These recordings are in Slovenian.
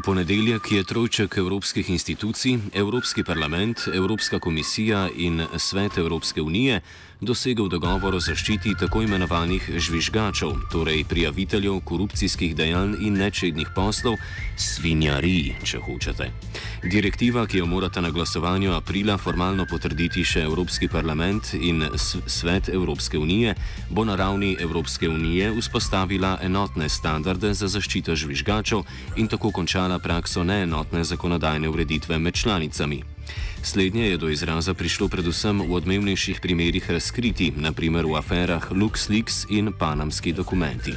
V ponedeljek je trojček evropskih institucij, Evropski parlament, Evropska komisija in Svet Evropske unije dosegel dogovor o zaščiti tako imenovanih žvižgačev, torej prijaviteljev korupcijskih dejanj in nečednih poslov, svinjarij, če hočete. Direktiva, ki jo morata na glasovanju aprila formalno potrditi še Evropski parlament in Svet Evropske unije, bo na ravni Evropske unije vzpostavila enotne standarde za zaščito žvižgačev in tako končala prakso neenotne zakonodajne ureditve med članicami. Slednje je do izraza prišlo predvsem v odmevnejših primerjih razkriti, naprimer v aferah LuxLeaks in Panamski dokumenti.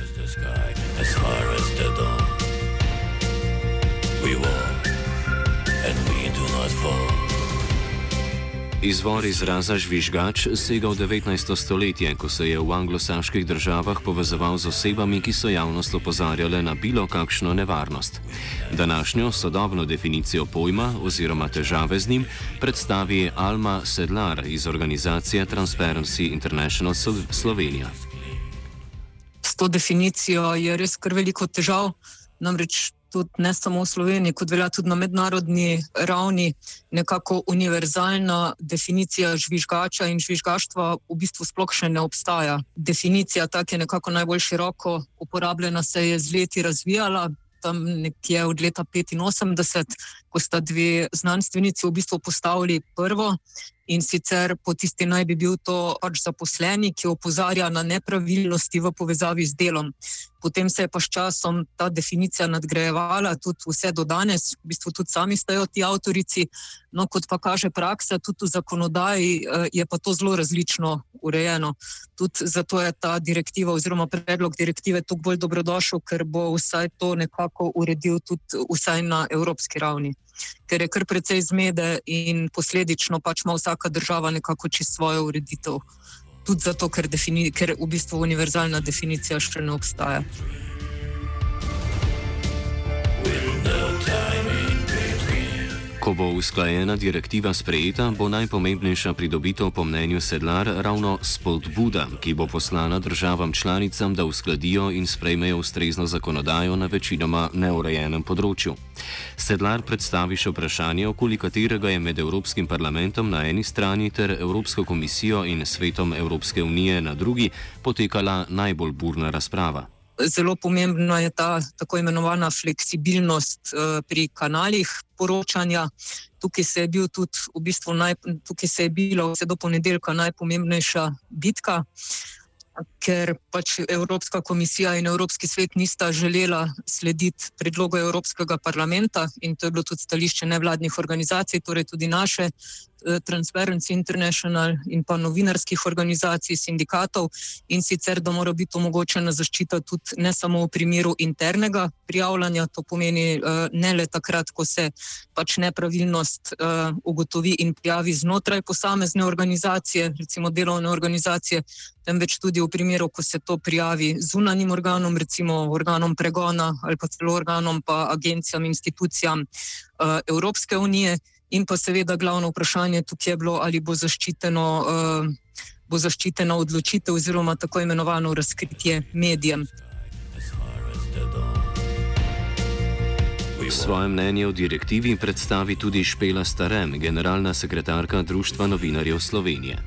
Izvor izraza žvižgač sega v 19. stoletje, ko se je v anglosaških državah povezoval z osebami, ki so javnost opozarjale na bilo kakšno nevarnost. Današnjo sodobno definicijo pojma oziroma težave z njim predstavi Alma Sedlar iz organizacije Transparency International Slovenija. S to definicijo je res kar veliko težav, namreč tudi ne samo v Sloveniji, kot velja tudi na mednarodni ravni, nekako univerzalna definicija žvižgača in žvižgaštva v bistvu sploh še ne obstaja. Definicija, tako je nekako najbolj široko uporabljena, se je z leti razvijala. Tam nekje od leta 85, ko sta dve znanstvenici v bistvu postavili prvo in sicer po tisti naj bi bil to pač zaposleni, ki opozarja na nepravilnosti v povezavi z delom. Potem se je pa s časom ta definicija nadgrajevala, tudi vse do danes, v bistvu tudi sami stajo ti avtorici. No, kot pa kaže praksa, tudi v zakonodaji eh, je pa to zelo različno urejeno. Tudi zato je ta direktiva oziroma predlog direktive tukaj bolj dobrodošel, ker bo vsaj to nekako uredil tudi vsaj na evropski ravni ker je kar precej zmede in posledično pač ima vsaka država nekako čisto svojo ureditev. Tudi zato, ker, defini, ker v bistvu univerzalna definicija še ne obstaja. Ko bo usklajena direktiva sprejeta, bo najpomembnejša pridobitev po mnenju Sedlar ravno spodbuda, ki bo poslana državam članicam, da uskladijo in sprejmejo ustrezno zakonodajo na večinoma neurejenem področju. Sedlar predstavi še vprašanje, okoli katerega je med Evropskim parlamentom na eni strani ter Evropsko komisijo in svetom Evropske unije na drugi potekala najbolj burna razprava. Zelo pomembna je ta tako imenovana fleksibilnost uh, pri kanalih poročanja. Tukaj se je, bil tudi, v bistvu naj, tukaj se je bila vse do ponedeljka najpomembnejša bitka, ker pač Evropska komisija in Evropski svet nista želela slediti predlogu Evropskega parlamenta in to je bilo tudi stališče nevladnih organizacij, torej tudi naše, Eh, Transparency International in pa novinarskih organizacij, sindikatov in sicer, da mora biti omogočena zaščita tudi ne samo v primeru internega prijavljanja, to pomeni eh, ne le takrat, ko se pač nepravilnost eh, ugotovi in prijavi znotraj posamezne organizacije, recimo delovne organizacije, temveč tudi v primeru, ko se to prijavi zunanjim organom, recimo organom pregona ali pa celo organom pa agencijam, institucijam Evropske unije. In pa seveda glavno vprašanje tukaj je bilo, ali bo zaščiteno, uh, bo zaščitena odločitev oziroma tako imenovano razkritje medijem. Svoje mnenje o direktivi predstavi tudi Špela Starem, generalna sekretarka Društva novinarjev Slovenije.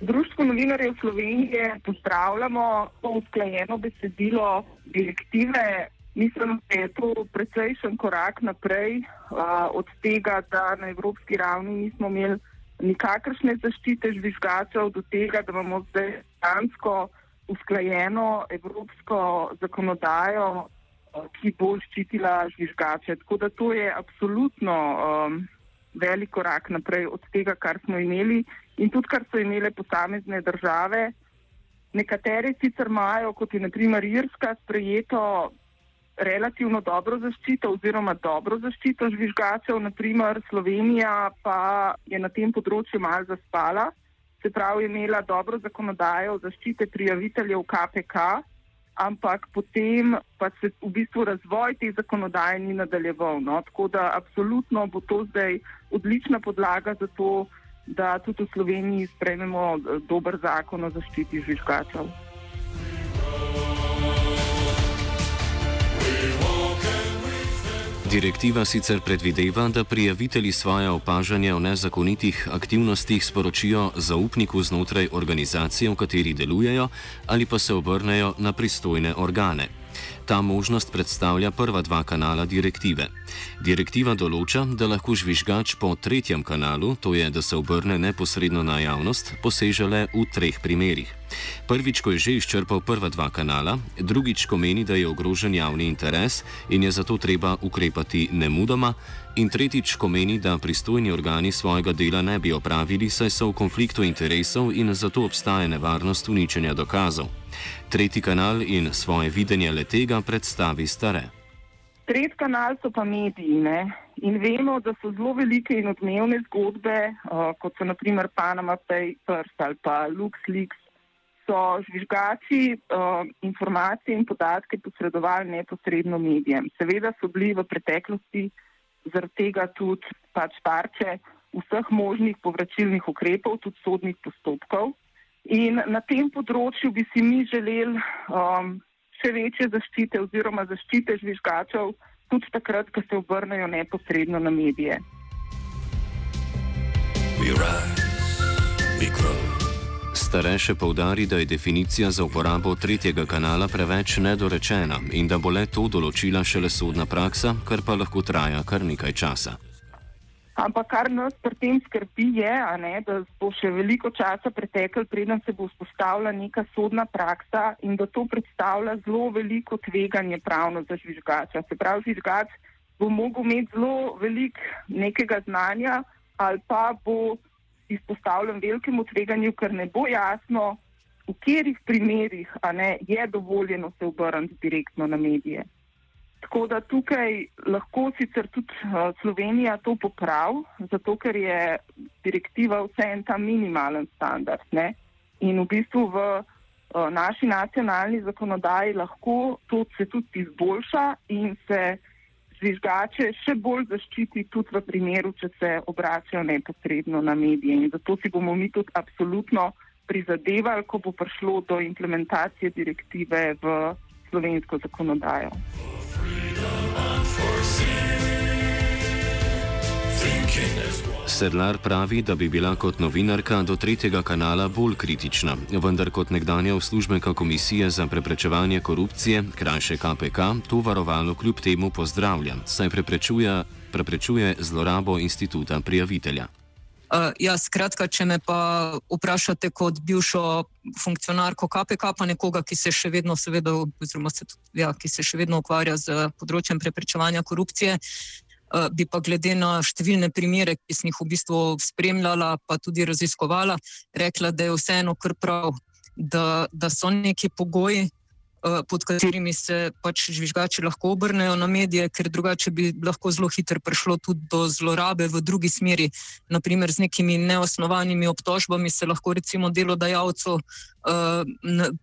Društvo novinarjev Slovenije pozdravljamo to usklajeno besedilo direktive. Mislim, da je to precejšen korak naprej uh, od tega, da na evropski ravni nismo imeli nikakršne zaščite žvižgačev, do tega, da imamo zdaj dansko usklajeno evropsko zakonodajo, ki bo ščitila žvižgače. Tako da to je absolutno um, velik korak naprej od tega, kar smo imeli in tudi kar so imele posamezne države. Nekatere sicer imajo, kot je naprimer Irska, sprejeto relativno dobro zaščito oziroma dobro zaščito žvižgačev, naprimer Slovenija pa je na tem področju mal zaspala, se pravi imela dobro zakonodajo zaščite prijaviteljev KPK, ampak potem pa se v bistvu razvoj te zakonodaje ni nadaljeval. No? Tako da absolutno bo to zdaj odlična podlaga za to, da tudi v Sloveniji sprejmemo eh, dober zakon o zaščiti žvižgačev. Direktiva sicer predvideva, da prijavitelji svoje opažanja o nezakonitih aktivnostih sporočijo zaupniku znotraj organizacije, v kateri delujejo, ali pa se obrnejo na pristojne organe. Ta možnost predstavlja prva dva kanala direktive. Direktiva določa, da lahko žvižgač po tretjem kanalu, to je, da se obrne neposredno na javnost, poseže le v treh primerih. Prvič, ko je že izčrpal prva dva kanala, drugič, ko meni, da je ogrožen javni interes in je zato treba ukrepati nemudoma, in tretjič, ko meni, da pristojni organi svojega dela ne bi opravili, saj so v konfliktu interesov in zato obstaja nevarnost uničenja dokazov. Tretji kanal in svoje videnje le tega predstavi stare. Tretji kanal so pa mediji. Ne? In vemo, da so zelo velike in odmevne zgodbe, uh, kot so naprimer Panama Papers ali pa LuxLeaks, so žvižgači uh, informacije in podatke posredovali neposredno medijem. Seveda so bili v preteklosti zaradi tega tudi pač tarče vseh možnih povračilnih ukrepov, tudi sodnih postopkov. In na tem področju bi si mi želeli um, še večje zaščite oziroma zaščite žvižgačev, tudi takrat, ko se obrnejo neposredno na medije. We rise, we grow. Stare še povdari, da je definicija za uporabo tretjega kanala preveč nedorečena in da bo le to določila šele sodna praksa, kar pa lahko traja kar nekaj časa. Ampak kar nas pri tem skrbi je, ne, da bo še veliko časa pretekel, preden se bo vzpostavila neka sodna praksa in da to predstavlja zelo veliko tveganje pravno za žvižgača. Se pravi, žvižgač bo mogel imeti zelo veliko nekega znanja ali pa bo izpostavljen velikemu tveganju, ker ne bo jasno, v katerih primerih ne, je dovoljeno se obrniti direktno na medije. Tako da tukaj lahko sicer tudi uh, Slovenija to popravi, zato ker je direktiva vse en ta minimalen standard. Ne? In v bistvu v uh, naši nacionalni zakonodaji lahko to se tudi izboljša in se žvižgače še bolj zaščiti tudi v primeru, če se obračajo neposredno na medije. In zato si bomo mi tudi absolutno prizadevali, ko bo prišlo do implementacije direktive v slovensko zakonodajo. Sedlar pravi, da bi bila kot novinarka do tretjega kanala bolj kritična, vendar kot nekdanja uslužbenka Komisije za preprečevanje korupcije, krajše KPK, to varovalo kljub temu pozdravlja, saj preprečuje, preprečuje zlorabo instituta prijavitelja. Uh, ja, skratka, če me pa vprašate kot bivšo funkcionarko KPK, pa nekoga, ki se še vedno, seveda, oziroma se, ja, ki se še vedno ukvarja z področjem preprečevanja korupcije, Eh, bi pa glede na številne primere, ki sem jih v bistvu spremljala, pa tudi raziskovala, rekla, da je vseeno kar prav, da, da so neki pogoji, pod katerimi se pač žvižgači lahko obrnejo na medije, ker drugače bi lahko zelo hitro prišlo tudi do zlorabe v drugi smeri. Naprimer, z nekimi neosnovanimi obtožbami se lahko recimo delodajalcu uh,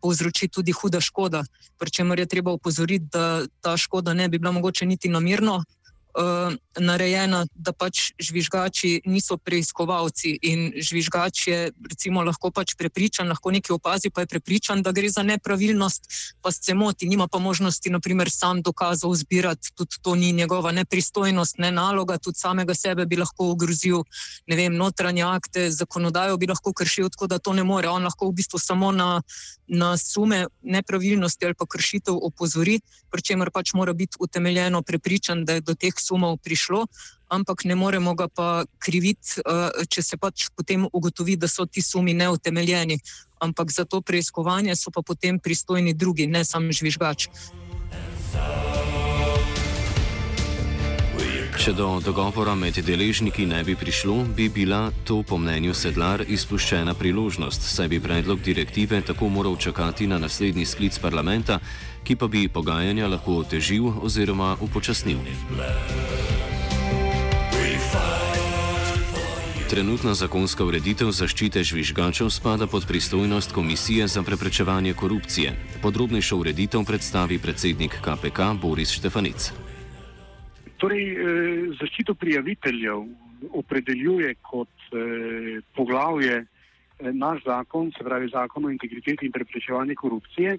povzroči tudi huda škoda, pri čemer je treba upozoriti, da ta škoda ne bi bila mogoče niti namirno uh, narejena, da pač žvižgači niso preiskovalci in žvižgač je recimo lahko pač prepričan, lahko nekaj opazi, pa je prepričan, da gre za nepravilnost, pa se moti, nima pa možnosti, naprimer, sam dokazov zbirati, tudi to ni njegova nepristojnost, ne naloga, tudi samega sebe bi lahko ogrozil, ne vem, notranje akte, zakonodajo bi lahko kršil, tako da to ne more. On lahko v bistvu samo na, na sume nepravilnosti ali pa kršitev opozori, pri čemer pač mora biti utemeljeno prepričan, da je do teh sumov prišlo, ampak ne moremo ga pa kriviti, uh, če se pač potem ugotovi, da so ti sumi neutemeljeni. Ampak za to preiskovanje so pa potem pristojni drugi, ne samo žvižgač. Če do dogovora med deležniki ne bi prišlo, bi bila to po mnenju sedlar izpuščena priložnost, saj bi predlog direktive tako moral čakati na naslednji sklic parlamenta, ki pa bi pogajanja lahko otežil oziroma upočasnil. Trenutna zakonska ureditev zaščite žvižgačev spada pod pristojnost Komisije za preprečevanje korupcije. Podrobnejšo ureditev predstavi predsednik KPK Boris Štefanic. Torej, eh, zaščito prijaviteljev opredeljuje kot eh, poglavje eh, naš zakon, se pravi zakon o integriteti in preprečevanju korupcije.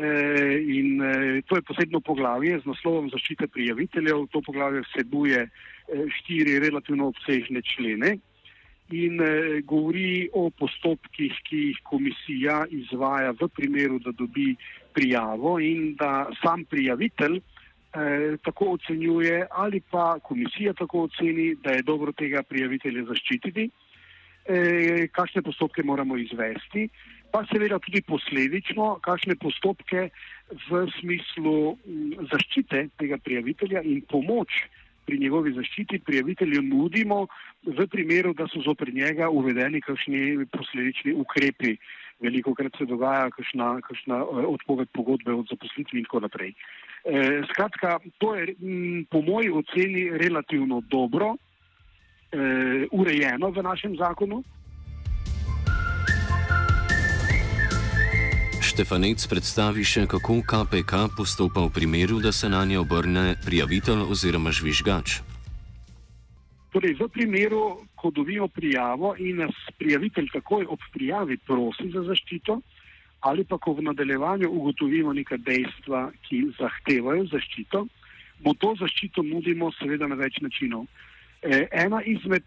Eh, in eh, to je posebno poglavje z naslovom zaščite prijaviteljev. To poglavje vsebuje eh, štiri relativno obsežne člene in govori o postopkih, ki jih komisija izvaja v primeru, da dobi prijavo in da sam prijavitelj tako ocenjuje ali pa komisija tako oceni, da je dobro tega prijavitelja zaščititi, kakšne postopke moramo izvesti pa seveda tudi posledično, kakšne postopke v smislu zaščite tega prijavitelja in pomoč pri njegovi zaščiti prijavitelju nudimo v primeru, da so zopr njega uvedeni kakšni posledični ukrepi. Veliko krat se dogaja kakšna, kakšna eh, odpoved pogodbe od zaposlitvi in tako naprej. E, skratka, to je m, po moji oceni relativno dobro e, urejeno v našem zakonu. Štefanec predstavi še, kako KPK postopa v primeru, da se na nje obrne prijavitelj oziroma žvižgač. Torej, v primeru, ko dobimo prijavo in nas prijavitelj takoj ob prijavi prosi za zaščito, ali pa ko v nadaljevanju ugotovimo neka dejstva, ki zahtevajo zaščito, bo to zaščito nudimo seveda na več načinov. E, ena izmed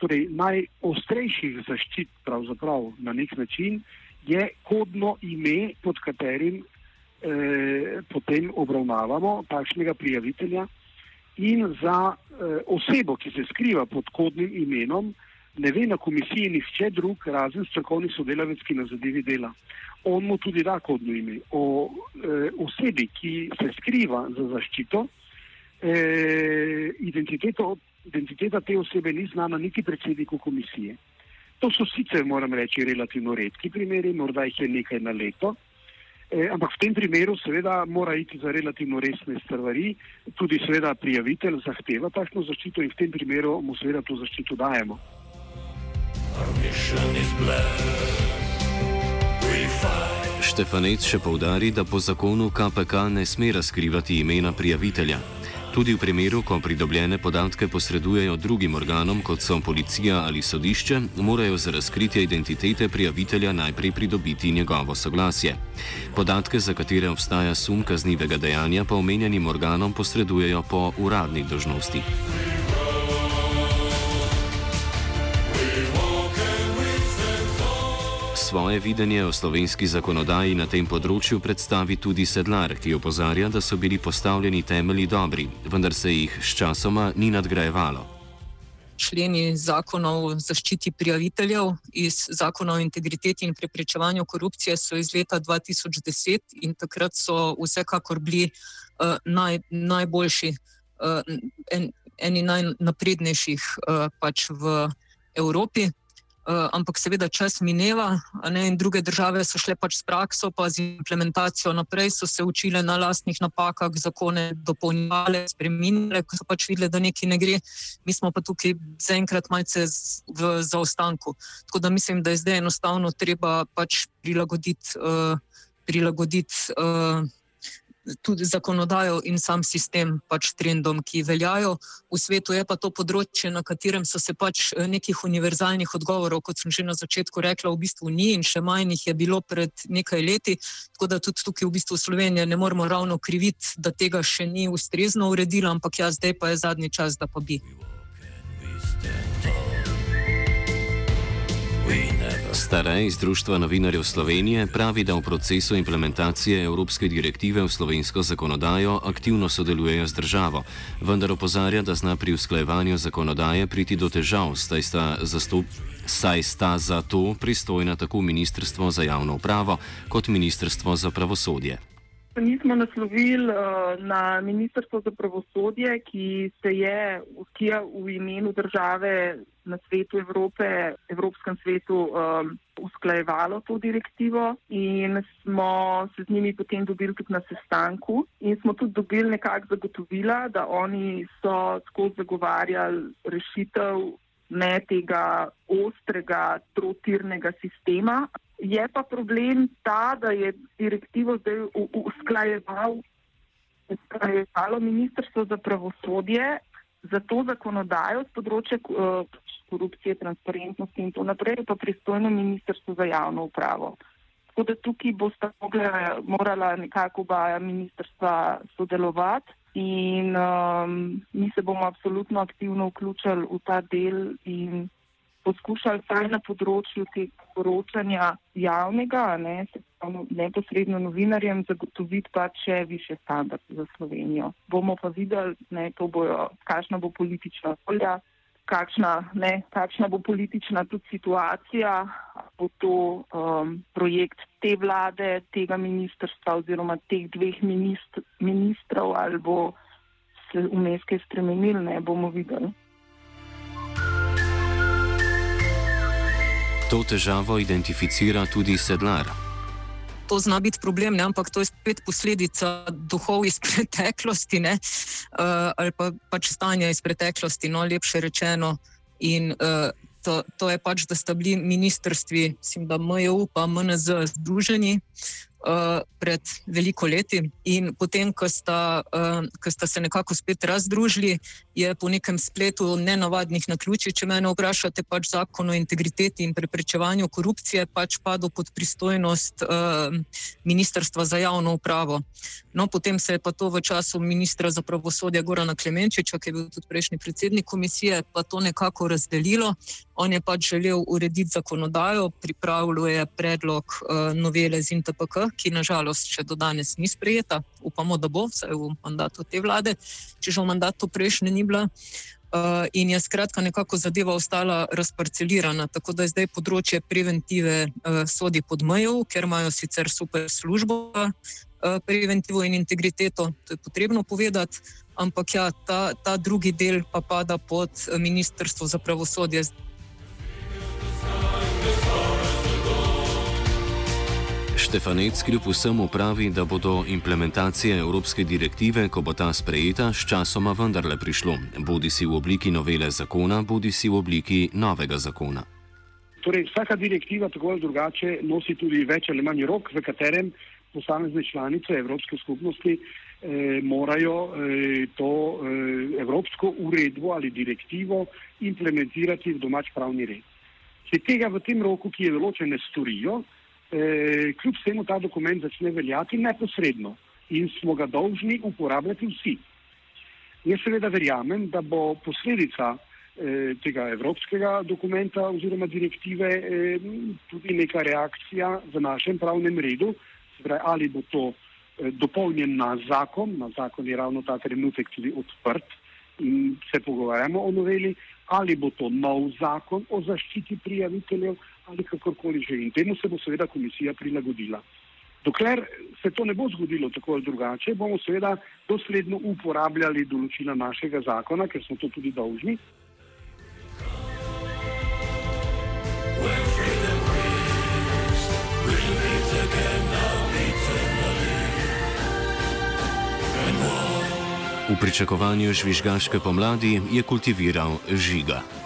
torej, najostrejših zaščit, pravzaprav na nek način, je kodno ime, pod katerim eh, potem obravnavamo takšnega prijavitelja. In za eh, osebo, ki se skriva pod kodnim imenom, ne ve na komisiji nihče drug, razen strokovni sodelavec, ki na zadevi dela. On mu tudi da kodno ime. O eh, osebi, ki se skriva za zaščito, eh, identiteta te osebe ni znana niti predsedniku komisije. To so sicer, moram reči, relativno redki primeri, morda jih je nekaj na leto, e, ampak v tem primeru seveda mora iti za relativno resne stvari, tudi seveda prijavitelj zahteva takšno zaščito in v tem primeru mu seveda to zaščito dajemo. Štefanec še povdari, da po zakonu KPK ne sme razkrivati imena prijavitelja. Tudi v primeru, ko pridobljene podatke posredujejo drugim organom, kot so policija ali sodišče, morajo za razkritje identitete prijavitelja najprej pridobiti njegovo soglasje. Podatke, za katere obstaja sum kaznivega dejanja, pa omenjenim organom posredujejo po uradni dožnosti. Svoje videnje o slovenski zakonodaji na tem področju predstavi tudi sedlar, ki opozarja, da so bili postavljeni temelji dobri, vendar se jih s časoma ni nadgrajevalo. Členi zakonov o zaščiti prijaviteljev iz zakona o integriteti in preprečevanju korupcije so iz leta 2010 in takrat so vsekakor bili uh, naj, najboljši, uh, en, eni najnaprednejših uh, pač v Evropi. Uh, ampak seveda čas mineva, ne, in druge države so šle pač s prakso, pa z implementacijo naprej, so se učile na lastnih napakah, zakone dopolnjevale, spremenile, ko so pač videli, da nekaj ne gre. Mi smo pa tukaj zaenkrat malce v zaostanku. Tako da mislim, da je zdaj enostavno treba pač prilagoditi, uh, prilagoditi uh, tudi zakonodajo in sam sistem pač trendom, ki veljajo. V svetu je pa to področje, na katerem so se pač nekih univerzalnih odgovorov, kot sem že na začetku rekla, v bistvu ni in še manj jih je bilo pred nekaj leti. Tako da tudi tukaj v bistvu Slovenija ne moramo ravno kriviti, da tega še ni ustrezno uredila, ampak ja, zdaj pa je zadnji čas, da pa bi. Starej iz Društva novinarjev Slovenije pravi, da v procesu implementacije evropske direktive v slovensko zakonodajo aktivno sodelujejo z državo, vendar opozarja, da zna pri usklajevanju zakonodaje priti do težav, saj sta, zastup, saj sta za to pristojna tako Ministrstvo za javno upravo kot Ministrstvo za pravosodje. Mi smo naslovili uh, na Ministrstvo za pravosodje, ki se je, ki je v imenu države na svetu Evrope, Evropskem svetu um, usklajevalo to direktivo in smo se z njimi potem dobili tudi na sestanku in smo tudi dobili nekak zagotovila, da oni so skozi zagovarjali rešitev ne tega ostrega trotirnega sistema, Je pa problem ta, da je direktivo zdaj usklajeval, usklajevalo Ministrstvo za pravosodje za to zakonodajo z področja uh, korupcije, transparentnosti in to naprej, pa pristojno Ministrstvo za javno upravo. Tako da tukaj bosta morala nekako oba ministrstva sodelovati in um, mi se bomo absolutno aktivno vključili v ta del in poskušali vsaj na področju tega poročanja javnega, ne, neposredno novinarjem, zagotoviti pa še više standarde za Slovenijo. Bomo pa videli, ne, bojo, kakšna bo politična volja, kakšna, ne, kakšna bo politična tudi situacija, bo to um, projekt te vlade, tega ministrstva oziroma teh dveh ministr, ministrov ali bo se vmes kaj spremenil, ne bomo videli. To težavo identificira tudi sedlar. To zna biti problem, ne? ampak to je spet posledica duhov iz preteklosti uh, ali pa pač stanja iz preteklosti, no lepše rečeno. In uh, to, to je pač, da sta bili ministrstvi, mislim, da MJU pa MNZ združeni. Eh, pred veliko leti. In potem, ko sta, uh, ko sta se nekako spet razdružili, je po nekem spletu nenavadnih naključij, če me vprašate, pač zakon o integriteti in preprečevanju korupcije pač padel pod pristojnost uh, Ministrstva za javno upravo. No, potem se je pa to v času ministra za pravosodje Gorana Klemenčiča, ki je bil tudi prejšnji predsednik komisije, pa to nekako razdelilo. On je pač želel urediti zakonodajo, pripravljal je predlog uh, novele z INTPK, ki nažalost še do danes ni sprejeta. Upamo, da bo, vsaj v mandatu te vlade, če že v mandatu prejšnje ni bila. Uh, in je skratka nekako zadeva ostala razparcelirana, tako da zdaj področje preventive uh, sodi pod mejo, ker imajo sicer super službo uh, preventivo in integriteto, to je potrebno povedati, ampak ja, ta, ta drugi del pa pada pod Ministrstvo za pravosodje. Štefanec kljub vsemu pravi, da bo do implementacije evropske direktive, ko bo ta sprejeta, s časoma vendarle prišlo, bodi si v obliki novele zakona, bodi si v obliki novega zakona. Torej, vsaka direktiva tako ali drugače nosi tudi več ali manj rok, v katerem posamezne članice Evropske skupnosti eh, morajo eh, to eh, evropsko uredbo ali direktivo implementirati v domač pravni red. Če tega v tem roku, ki je določen, ne storijo, eh, kljub temu ta dokument začne veljati neposredno in smo ga dolžni uporabljati vsi. Jaz seveda verjamem, da bo posledica eh, tega evropskega dokumenta oziroma direktive eh, tudi neka reakcija v našem pravnem redu, pravi, ali bo to eh, dopolnjen na zakon, na zakon je ravno ta trenutek tudi odprt in se pogovarjamo o noveli, ali bo to nov zakon o zaščiti prijaviteljev ali kakorkoli že. In temu se bo seveda komisija prilagodila. Dokler se to ne bo zgodilo tako ali drugače, bomo seveda dosledno uporabljali določila našega zakona, ker smo to tudi dolžni. V pričakovanju žvižgaške pomladi je kultiviral žiga.